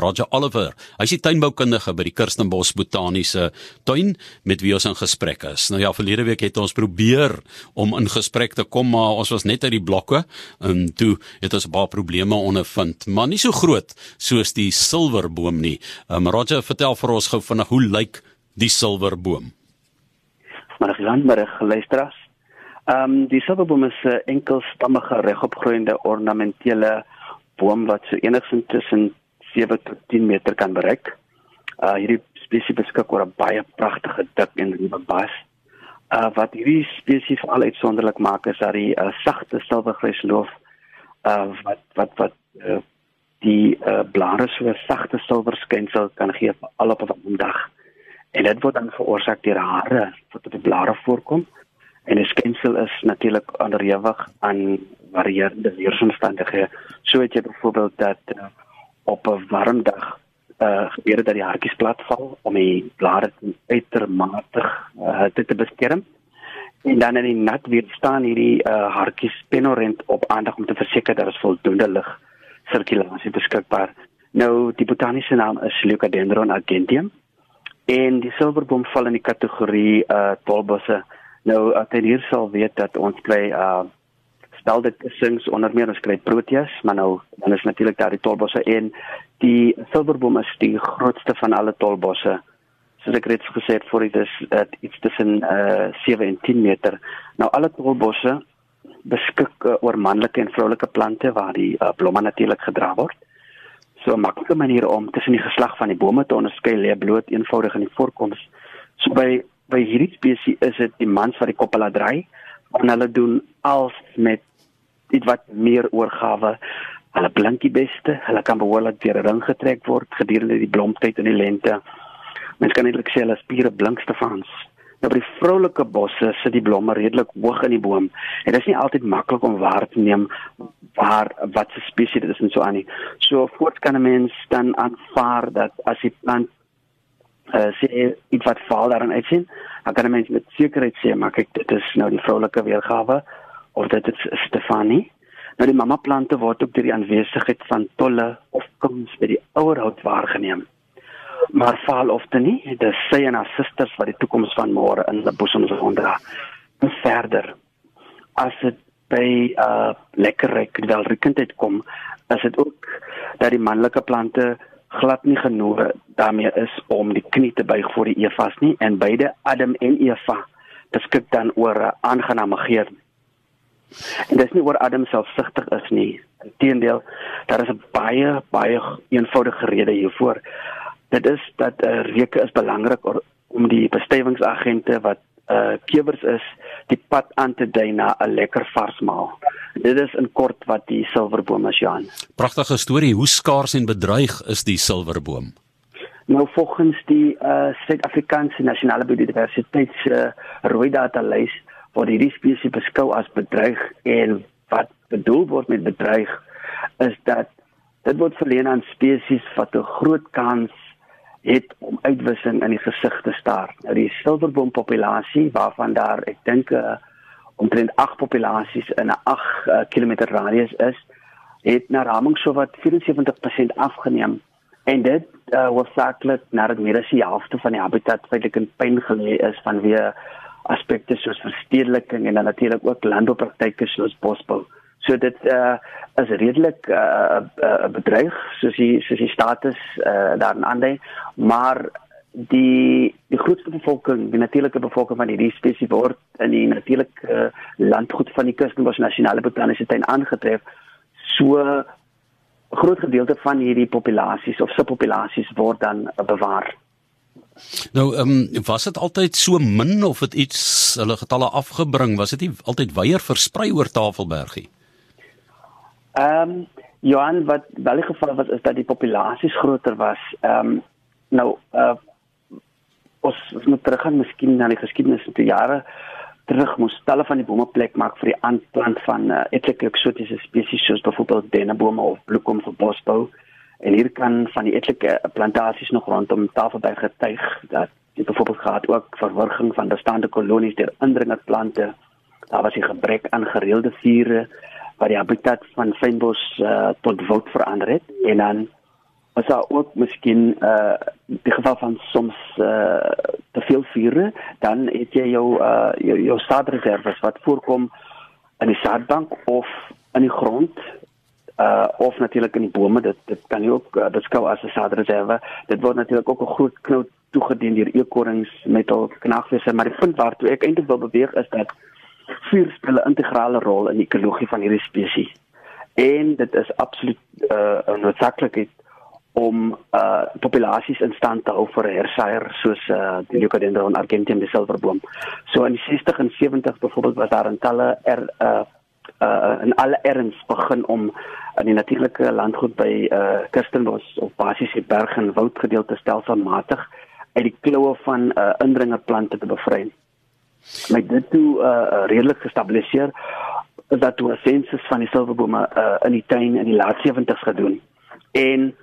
Roger Oliver. Hy's die tuinboukundige by die Kirstenbos Botaniese Tuin met wie ons in gesprek is. Nou ja, verlede week het ons probeer om in gesprek te kom, maar ons was net uit die blokke en toe het ons 'n paar probleme ondervind, maar nie so groot soos die silwerboom nie. Um, Roger, vertel vir ons gou vinnig hoe lyk die silwerboom? Maar ek landmerig luisteraars. Ehm um, die silverboom is 'n enkelstammige regopgroeiende ornamentele boom wat so enigsins tussen 7 tot 10 meter kan bereik. Uh hierdie spesies beskik oor 'n baie pragtige dik en ruwe bas. Uh wat hierdie spesies veral uitsonderlik maak is dat die uh, sagte silvergrys loof uh wat wat wat uh, die uh, blare so 'n sagte silwer skynsel kan gee vir al op 'n dag. En dit word dan veroorsaak deur hare wat op die blare voorkom. En die skynsel is natuurlik onderhewig aan varierende weeromstandighede. So het jy byvoorbeeld dat uh, op 'n warm dag uh gebeur dat die hartjies platval om die blare uitermate uh, te beskerm. En dan in die nat weer staan hierdie uh hartjies penorent op aandag om te verseker dat daar voldoende lig sirkulasie beskikbaar. Nou die botaniese naam is Leucadendron argenteum en die silverboom val in die kategorie uh tolbosse. Nou jy hier sal weet dat ons kry uh stel dit sings onder meer ons kry proteas, maar nou dan is natuurlik daar die tolbosse en die silverboom is die grootste van alle tolbosse. Soos ek reeds gesê het voor dit is dit iets tussen uh 7 en 10 meter. Nou alle tolbosse beskik uh, oor manlike en vroulike plante waar die uh, blomme natuurlik gedra word. So 'n maklike manier om tussen die geslag van die bome te onderskei lê bloot eenvoudig in die voorkoms. So by by hierdie spesies is dit die mans wat die koppel laat dry en hulle doen als met iets wat meer oorgawe. Hulle blink die beste. Hulle kan behoorlik deur 'n ring getrek word gedurende die blomtyd in die lente. Mens kan eintlik sê hulle spiere blink stefans. Nou by die vroulike bosse sit die blomme redelik hoog in die boom. En dit is nie altyd maklik om waar te neem waar wat se spesies dit is en so aan nie. So voorts kan 'n mens dan aanvaar dat as die plant uh, sê iets wat val daarin uitsien, dan kan 'n mens met sekerheid sê maar kyk dit is nou die vroulike weergawe of dit is Stefanie. Nou die mamma plante word ook deur die aanwesigheid van tolle of kuns by die ouerhout waargeneem. Maar faal of dit nie dit sê en haar susters wat die toekoms van môre in die bosoms ondra en verder as dit by uh lekker ryk welriekendheid kom is dit ook dat die manlike plante glad nie genoeg daarmee is om die knie te buig voor die Evas nie en beide Adam en Eva beskik dan oor 'n aangename geur en dit is nie oor Adam selfsugtig is nie inteendeel daar is 'n baie baie eenvoudige rede hiervoor dit is dat uh, reuke is belangrik om die bestuivingsagente wat uh kewers is die pad aan te dui na 'n lekker vars maal. Dit is in kort wat die silverboom is, Johan. Pragtige storie. Hoe skaars en bedreig is die silverboom? Nou volgens die uh Suid-Afrikaanse Nasionale Biodiversiteit se uh, rooi data lys word hierdie spesies beskou as bedreig en wat bedoel word met bedreig is dat dit word verleen aan spesies wat 'n groot kans het om uitwissing in die gesig te staar. Nou die silverboom populasie waarvan daar ek dink uh, omtrent 8 populasies in 'n 8 uh, km radius is, het na raming so wat 74% afgeneem en dit uh, hoofsaaklik nadat meer as die helfte van die habitat feitelik in pyn gelê is vanweë aspekte soos verstedeliking en dan natuurlik ook landboupraktyke soos bosbou. So dit uh, is redelik 'n uh, uh, bedreig soos die soos die status uh, daarin aandui, maar die die grootste bevolking, die natuurlike bevolking van hierdie spesies word in die natuurlike uh, landgoed van die Kirstenbosch Nasionale Botaniese Tuin aangetref. So groot gedeelte van hierdie populasies of subpopulasies word dan uh, bewaar. Nou, ehm um, was dit altyd so min of het iets hulle getalle afgebring? Was dit nie altyd weier versprei oor Tafelbergie? Ehm um, Johan wat wel die geval was is dat die populasies groter was. Ehm um, nou uh ons ons moet teruggaan miskien na die geskiedenis van die jare terug moes talle van die bome plek maak vir die aanplant van uh, etlike eksotiese spesies soos byvoorbeeld dennebome of bloekom vir bosbou. En hier kan van die etlike plantasies nog rondom Tafelberg getuig dat dit byvoorbeeld gehad ook verworging van bestaande kolonies deur indringerplante. Daar was 'n gebrek aan gereelde vure wat die habitat van fynbos uh, tot woud verander het. En dan as daar ook miskien uh die geval van soms uh te veel vure, dan het jy jou uh jou, jou saadreserwes wat voorkom in die saadbank of in die grond uh of natuurlik in die bome dit dit kan jy ook uh, beskou as 'n saadreserwe dit word natuurlik ook 'n groot knout toegedien deur eekorings met al knagwese maar die punt waartoe ek eintlik wil beweeg is dat vuur speel 'n integrale rol in die ekologie van hierdie spesies en dit is absoluut uh 'n noodsaaklikheid om uh populasies in stand te hou vir hersaaier soos uh die Leucadendron argenteum die silverboom. So in die 60 en 70 byvoorbeeld was daar in talle er uh uh in alle erns begin om in die natuurlike landgoed by uh Kirstenbos of basies die berg en woudgedeelte stelselmatig uit die kloue van uh indringerplante te bevry. Met dit toe uh redelik gestabiliseer is dat toe 'n sensus van die silverbome uh in die tuin in die laat 70's gedoen. En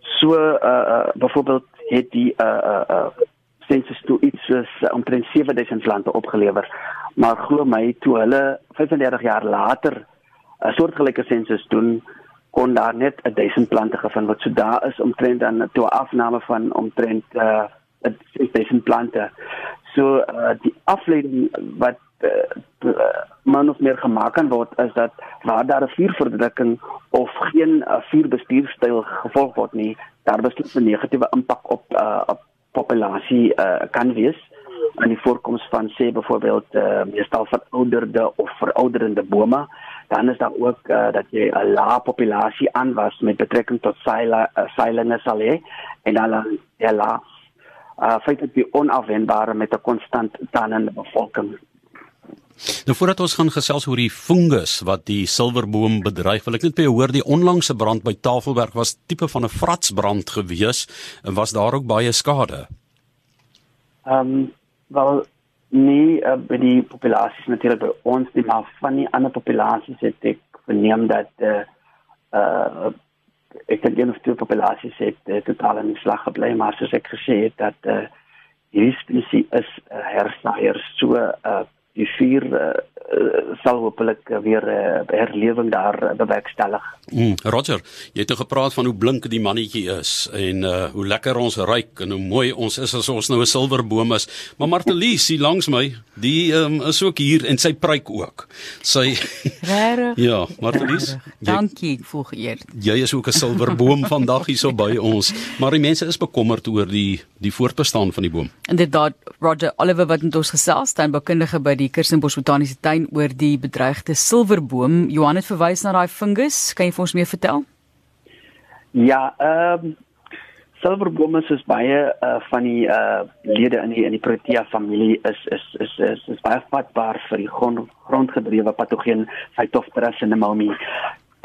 so uh uh byvoorbeeld het die uh uh uh sensus toe iets soos uh, omtrent 7000 plante opgelewer. Maar glo my toe hulle 35 jaar later 'n soortgelyke sensus doen kon daar net 1000 plante gevind wat so daar is omtrent dan toe 'n afname van omtrent uh 6000 plante. So uh die afleiding wat uh, man of meer gemaak kan word is dat waar daar 'n vuurverdrukking of geen uh, vuurbestuurstyl gevolg word nie, daar beslis 'n negatiewe impak op uh, op populasie uh, kan wees. In die voorkoms van sê byvoorbeeld uh, meestal verouderde of verouderende bome dan is daar ook uh, dat jy 'n lae populasie aanwas met betrekking tot seile uh, seilinge sal hê en dan ja la uh feitelik die onafwendbare met 'n konstant danende bevolking Nou voordat ons gaan gesels oor die fungus wat die silverboom bedreig, wil ek net by hoor die onlangse brand by Tafelberg was tipe van 'n fratsbrand gewees en was daar ook baie skade. Ehm um, wel nie uh, by die populasie natuurlik by ons nie maar van die ander populasies het ek verneem dat eh uh, uh, ek dink een of twee populasies het uh, totaal in slag gebly maar soos ek gesê het dat eh uh, hierdie spesies is uh, hersaaier so uh, die vuur uh, sal hopelik weer 'n uh, herlewing daar bewerkstellig. Mm, Roger, jy het gepraat van hoe blink die mannetjie is en uh, hoe lekker ons ruik en hoe mooi ons is as ons nou 'n silverboom is. Maar Martelies hier langs my, die um, is ook hier en sy pruik ook. Sy Regtig? Ja, Martelies. Dankie, voeg eer. Jy is ook 'n silverboom vandag hier so by ons, maar die mense is bekommerd oor die die voortbestaan van die boom. Inderdaad, Roger Oliver wat met ons gesels, tuinboukundige by die Kirstenbosch Botaniese Tuin oor die bedreigde silverboom. Johan het verwys na daai fungus. Kan jy vir ons meer vertel? Ja, ehm um, silverbome is baie uh, van die uh, lede in die in die Protea familie is is is is, is baie vatbaar vir die grond grondgedrewe patogeen Phytophthora cinnamomii.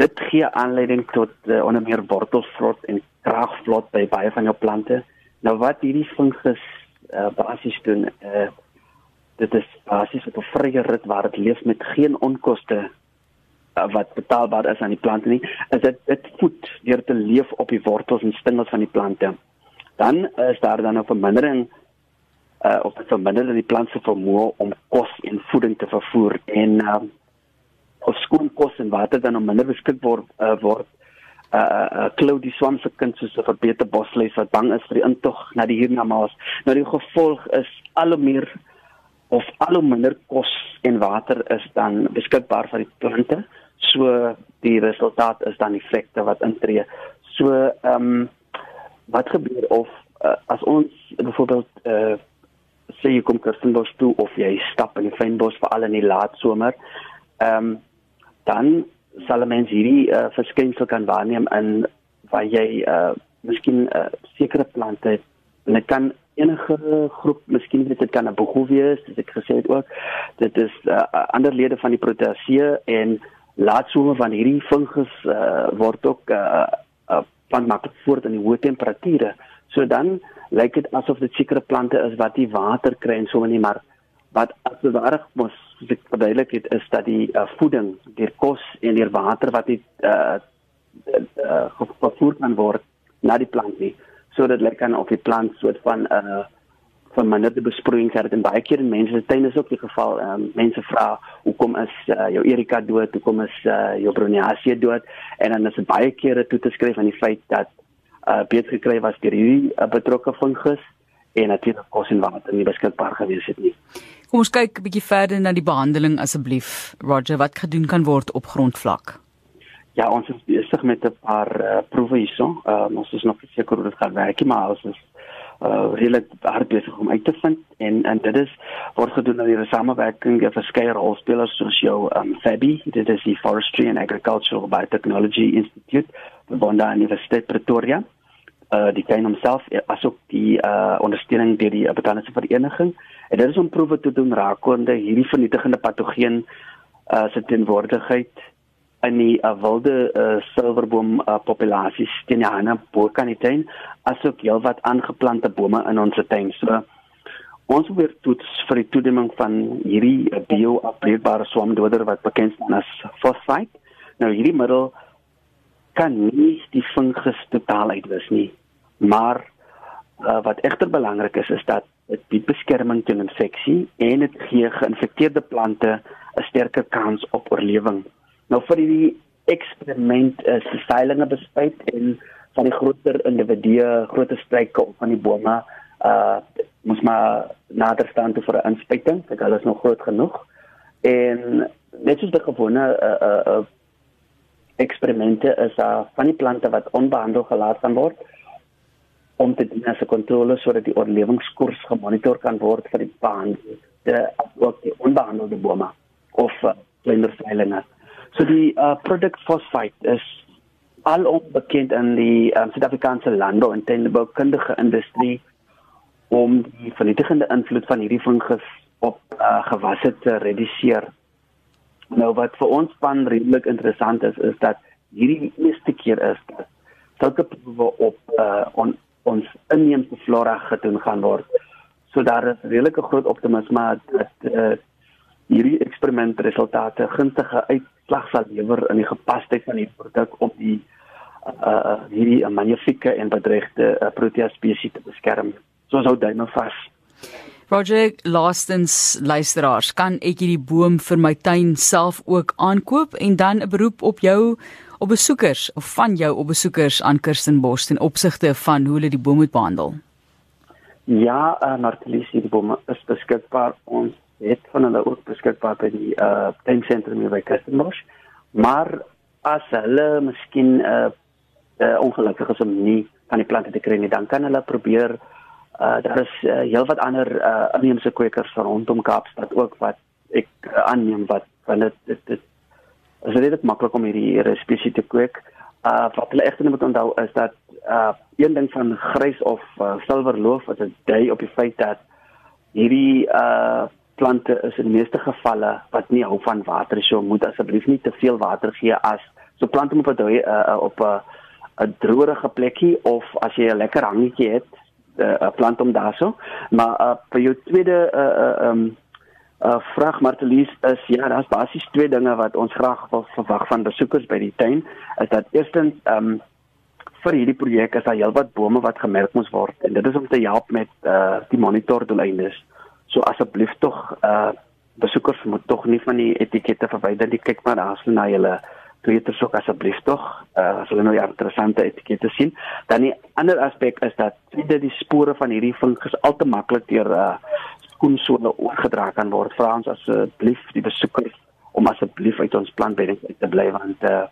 Dit gee aanleiding tot uh, onder meer wortelvrot en kraagvlot by baie van jou plante. Nou wat hierdie fungus uh, basies doen, uh, dit is basies op 'n vrye rit waar dit leef met geen onkoste uh, wat betaalbaar is aan die plante nie, is dit dit voed deur te leef op die wortels en stingels van die plante. Dan is daar dan 'n vermindering uh of vermindering in die plant se vermoë om kos en voeding te vervoer en uh of skoon kos en water dan om minder beskik word uh, word uh uh, uh klou die swam se kind soos 'n verbeter bosluis wat bang is vir die intog na die hiernamaals. Nou die gevolg is al hoe meer of al hoe minder kos en water is dan beskikbaar vir die plante. So die resultaat is dan effekte wat intree. So ehm um, wat gebeur of uh, as ons byvoorbeeld uh, sê jy kom Kirstenbosch toe of jy stap in die fynbos veral in die laat somer, ehm um, dan sal mens hierdie uh, verskynsel kan waarneem in waar jy uh, miskien uh, sekere plante en dit kan enige groep, miskien weet dit kan 'n boegoe wees, dis ek gesê het ook. Dit is uh, ander lede van die Proteaceae en laatsomer van hierdie fungus uh, word ook uh, uh, plant maklik voort in die hoë temperature. So dan lyk dit asof dit sekere plante is wat nie water kry en so nie, maar wat as dit reg mos verduidelik het is dat die uh, voeding, die kos en die water wat dit uh, uh, gevoer kan word na die plant nie sodat dit kan op die plant soort van 'n uh, van minderde besproeiing gehad en baie keer in mense se tuine is ook die geval. Ehm um, mense vra hoekom is uh, jou Erika dood? Hoekom is uh, jou Bruniaceae dood? En dan is dit baie kere toe te skryf aan die feit dat uh, beet gekry was deur hierdie uh, betrokke fungus en natuurlik kos en water nie beskikbaar gewees het nie. Kom ons kyk 'n bietjie verder na die behandeling asseblief. Roger, wat gedoen kan word op grondvlak? Ja, ons is besig met 'n paar uh, proewe hierso. Uh, ons is nog seker hoe dit gaan werk, maar ons is uh redelik hard besig om uit te vind en en dit is word gedoen in die samewerking met verskeie rolspelers soos jou um FABI, dit is die Forestry and Agricultural Biotechnology Institute van die Universiteit Pretoria. Uh die klein homself asook die uh ondersteuning deur die botaniese vereniging. En dit is om proewe te doen rakende hierdie vernietigende patogeen uh se teenwoordigheid in die uh, wilde uh, silverboom uh, populasies teen die Hanna Boerkanituin asook heelwat aangeplante bome in ons tuin. So ons weer toets vir die toediening van hierdie bioafbreekbare swamdoder wat bekend staan as phosphate. Nou hierdie middel kan nie die fungus totaal uitwis nie, maar uh, wat egter belangrik is is dat dit bied beskerming teen infeksie en dit gee geïnfekteerde plante 'n sterker kans op oorlewing. Nou vir die eksperiment is die veilinge bespuit en van die groter individue, groter struike of van die bome, uh moet maar nader staan toe vir 'n inspuiting, dit is nog groot genoeg. En net soos die gewone uh uh, uh eksperimente is daar uh, van die plante wat onbehandel gelaat kan word om te dien as 'n kontrole sodat die oorlewingskoers gemonitor kan word vir die behandelde ook die onbehandelde bome of uh, kleiner veilinge. So die uh, product phosphate is al onbekend in die um, Suid-Afrikaanse landbou en tuinboukundige industrie om die vernietigende invloed van hierdie fungus op uh, gewasse te reduseer. Nou wat vir ons van redelik interessant is is dat hierdie eerste keer is dat sulke proewe op uh, on, ons inheemse flora gedoen gaan word. So daar is redelike groot optimisme dat uh, hierdie eksperimentresultate gunstige uitslag sal lewer in die gepasheid van die produk om die uh, uh hierdie magnifieke en bedreigde uh, protea spesies te beskerm. So sou dit nou vas. Roger Lastens luisteraars, kan ek hierdie boom vir my tuin self ook aankoop en dan 'n beroep op jou op besoekers of van jou op besoekers aan Kirstenbosch ten opsigte van hoe hulle die boom moet behandel. Ja, uh, Martelies, die boom is beskikbaar ons het van hulle ook beskikbaar by die uh tuinsentrum hier by Kirstenbosch. Maar as hulle miskien uh, uh ongelukkig is om nie van die plante te kry nie, dan kan hulle probeer uh daar is uh, heelwat ander uh inheemse kwekers rondom Kaapstad ook wat ek uh, aanneem wat want dit dit dit is redelik maklik om hierdie hierdie spesie te kweek. Uh wat hulle egter moet onthou is dat uh een ding van grys of uh, silverloof wat dit dui op die feit dat hierdie uh plante is in die meeste gevalle wat nie hou van water so moet asseblief nie te veel water gee as so plante moet wat uh, op 'n uh, 'n droërige plekkie of as jy 'n lekker hangetjie het 'n uh, plant om daarso maar uh, vir jou tweede uh, uh, um uh vraag Martelies is ja daar's basies twee dinge wat ons graag wil verwag van besoekers by die tuin is dat eerstens um vir hierdie projek is daar heelwat bome wat gemerk moes word en dit is om te help met uh die monitor doeleindes. So asseblief tog uh besoekers moet tog nie van die etikette verwyder nie. Kyk maar daar na julle Twitter sou asseblief tog uh as hulle nou interessante etikette sien. Dan die ander aspek is dat dit die spore van hierdie fungus al te maklik deur uh skoensole oorgedra kan word. Vra ons asseblief die besoekers om asseblief uit ons plantbedding te bly want uh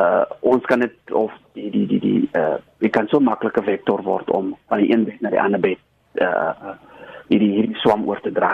uh ons kan dit of die die die die uh wie kan so maklike vektor word om van die een bed na die ander bed uh hierdie hierdie swam oor te dra.